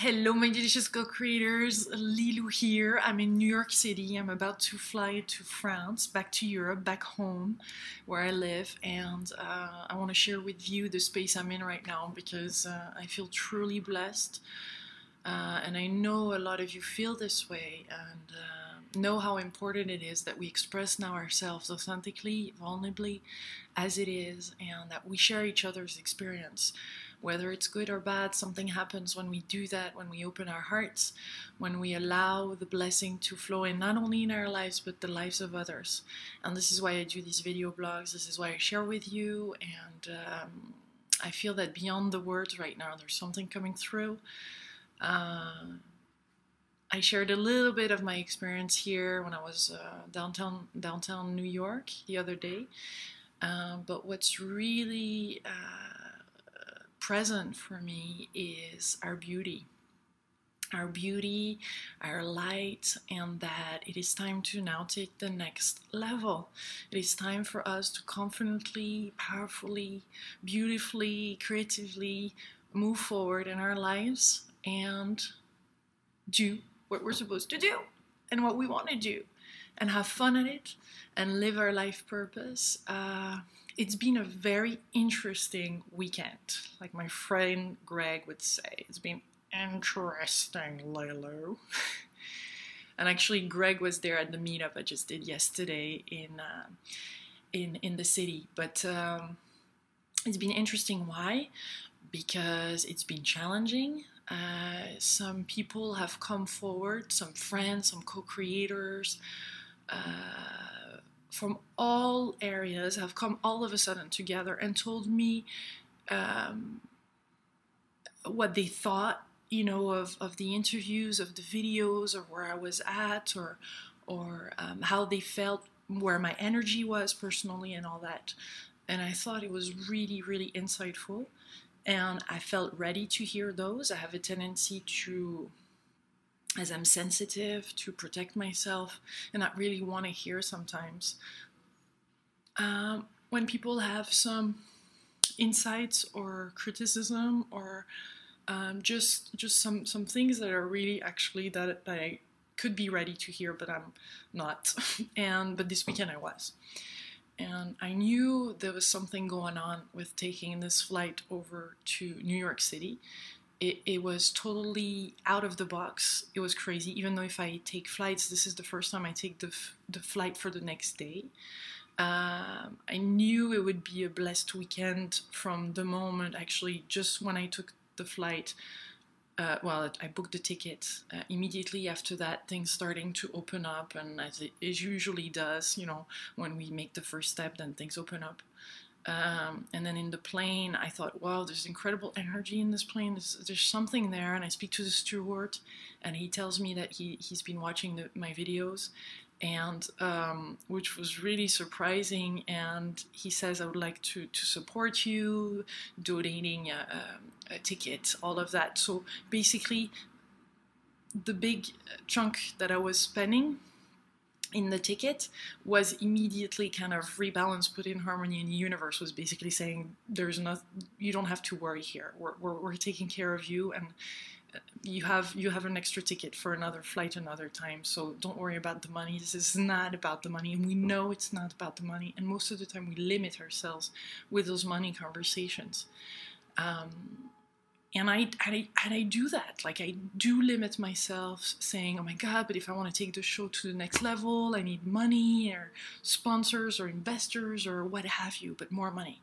Hello, my delicious co-creators. Lilou here. I'm in New York City. I'm about to fly to France, back to Europe, back home where I live, and uh, I want to share with you the space I'm in right now because uh, I feel truly blessed, uh, and I know a lot of you feel this way, and uh, know how important it is that we express now ourselves authentically, vulnerably, as it is, and that we share each other's experience whether it's good or bad, something happens when we do that, when we open our hearts, when we allow the blessing to flow in not only in our lives but the lives of others. And this is why I do these video blogs, this is why I share with you, and um, I feel that beyond the words right now, there's something coming through. Uh, I shared a little bit of my experience here when I was uh, downtown downtown New York the other day. Uh, but what's really uh, present for me is our beauty. Our beauty, our light, and that it is time to now take the next level. It is time for us to confidently, powerfully, beautifully, creatively move forward in our lives and do what we're supposed to do and what we want to do and have fun at it and live our life purpose. Uh, it's been a very interesting weekend. Like my friend Greg would say, it's been interesting, Lilou. and actually, Greg was there at the meetup I just did yesterday in uh, in in the city. But um, it's been interesting. Why? Because it's been challenging. Uh, some people have come forward, some friends, some co-creators. Uh, from all areas have come all of a sudden together and told me um, what they thought, you know, of, of the interviews, of the videos, or where I was at, or or um, how they felt, where my energy was personally, and all that. And I thought it was really, really insightful, and I felt ready to hear those. I have a tendency to as I'm sensitive to protect myself and not really want to hear sometimes. Um, when people have some insights or criticism or um, just just some some things that are really actually that, that I could be ready to hear, but I'm not. and but this weekend I was, and I knew there was something going on with taking this flight over to New York City it, it was totally out of the box. It was crazy. Even though if I take flights, this is the first time I take the, the flight for the next day. Um, I knew it would be a blessed weekend from the moment, actually, just when I took the flight. Uh, well, I booked the ticket. Uh, immediately after that, things starting to open up, and as it usually does, you know, when we make the first step, then things open up. Um, and then in the plane, I thought, wow, there's incredible energy in this plane. There's, there's something there. And I speak to the steward, and he tells me that he, he's been watching the, my videos, and um, which was really surprising. And he says, I would like to, to support you, donating a, a, a ticket, all of that. So basically, the big chunk that I was spending in the ticket was immediately kind of rebalanced, put in harmony, and the universe was basically saying, "There's not, you don't have to worry here. We're, we're, we're taking care of you, and uh, you have you have an extra ticket for another flight another time. So don't worry about the money. This is not about the money, and we know it's not about the money. And most of the time, we limit ourselves with those money conversations." Um, and I, I and I do that. Like I do limit myself, saying, "Oh my God!" But if I want to take the show to the next level, I need money or sponsors or investors or what have you. But more money,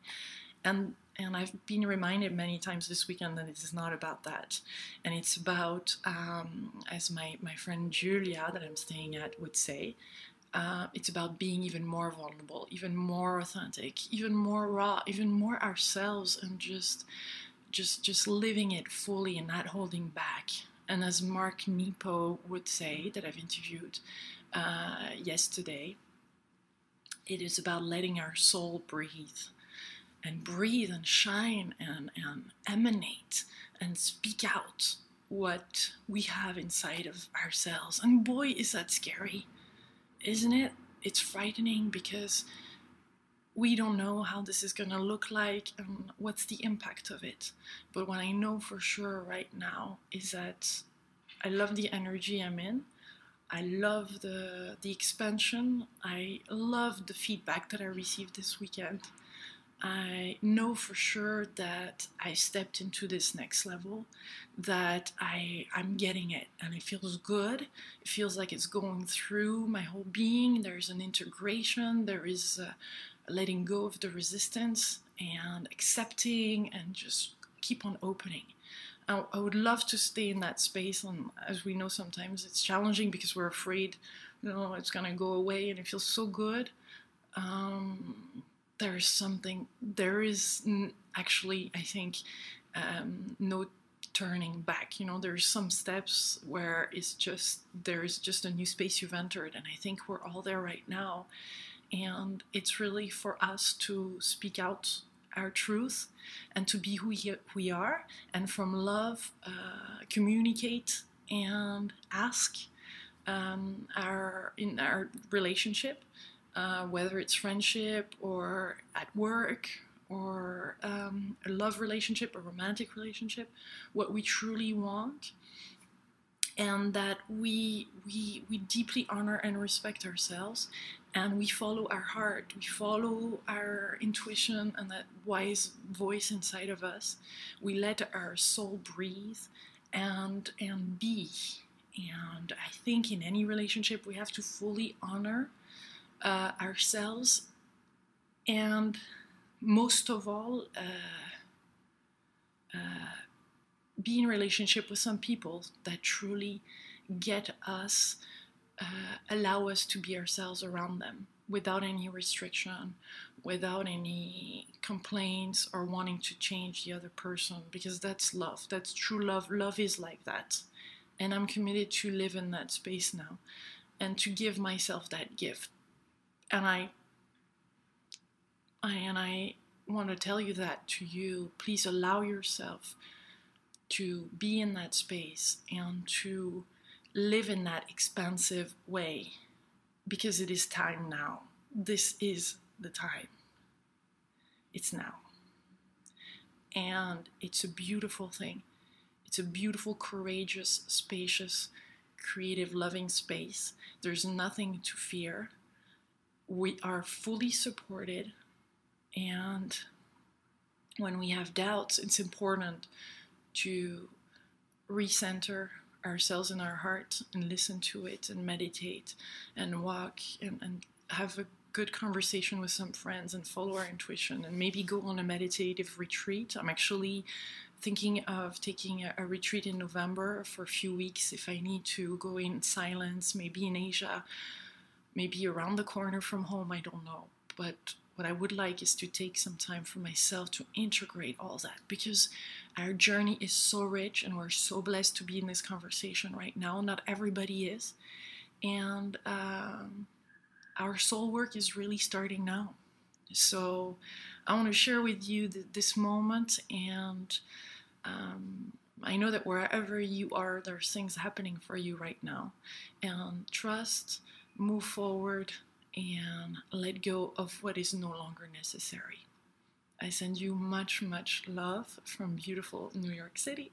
and and I've been reminded many times this weekend that it is not about that, and it's about, um, as my my friend Julia that I'm staying at would say, uh, it's about being even more vulnerable, even more authentic, even more raw, even more ourselves, and just just just living it fully and not holding back. And as Mark Nepo would say, that I've interviewed uh, yesterday, it is about letting our soul breathe and breathe and shine and, and emanate and speak out what we have inside of ourselves. And boy, is that scary, isn't it? It's frightening because we don't know how this is going to look like and what's the impact of it. But what I know for sure right now is that I love the energy I'm in. I love the the expansion. I love the feedback that I received this weekend. I know for sure that I stepped into this next level, that I I'm getting it and it feels good. It feels like it's going through my whole being. There's an integration, there is a, letting go of the resistance and accepting and just keep on opening. I, would love to stay in that space and as we know sometimes it's challenging because we're afraid you know it's going to go away and it feels so good. Um, there is something there is actually i think um, no turning back you know there's some steps where it's just there's just a new space you've entered and i think we're all there right now and it's really for us to speak out our truth and to be who we are and from love uh, communicate and ask um, our in our relationship uh, whether it's friendship or at work or um, a love relationship, a romantic relationship, what we truly want, and that we we we deeply honor and respect ourselves, and we follow our heart, we follow our intuition and that wise voice inside of us. We let our soul breathe and and be. And I think in any relationship we have to fully honor uh, ourselves, and most of all, uh, uh, be in relationship with some people that truly get us, uh, allow us to be ourselves around them without any restriction, without any complaints or wanting to change the other person, because that's love. That's true love. Love is like that. And I'm committed to live in that space now and to give myself that gift and I, I and I want to tell you that to you. Please allow yourself to be in that space and to live in that expansive way because it is time now. This is the time. It's now. And it's a beautiful thing. It's a beautiful, courageous, spacious, creative, loving space. There's nothing to fear we are fully supported and when we have doubts it's important to recenter ourselves in our heart and listen to it and meditate and walk and, and have a good conversation with some friends and follow our intuition and maybe go on a meditative retreat i'm actually thinking of taking a, a retreat in november for a few weeks if i need to go in silence maybe in asia maybe around the corner from home, I don't know. But what I would like is to take some time for myself to integrate all that because our journey is so rich and we're so blessed to be in this conversation right now. Not everybody is. And um, our soul work is really starting now. So I want to share with you th- this moment and. Um, I know that wherever you are, there's things happening for you right now. And trust move forward and let go of what is no longer necessary. I send you much, much love from beautiful New York City.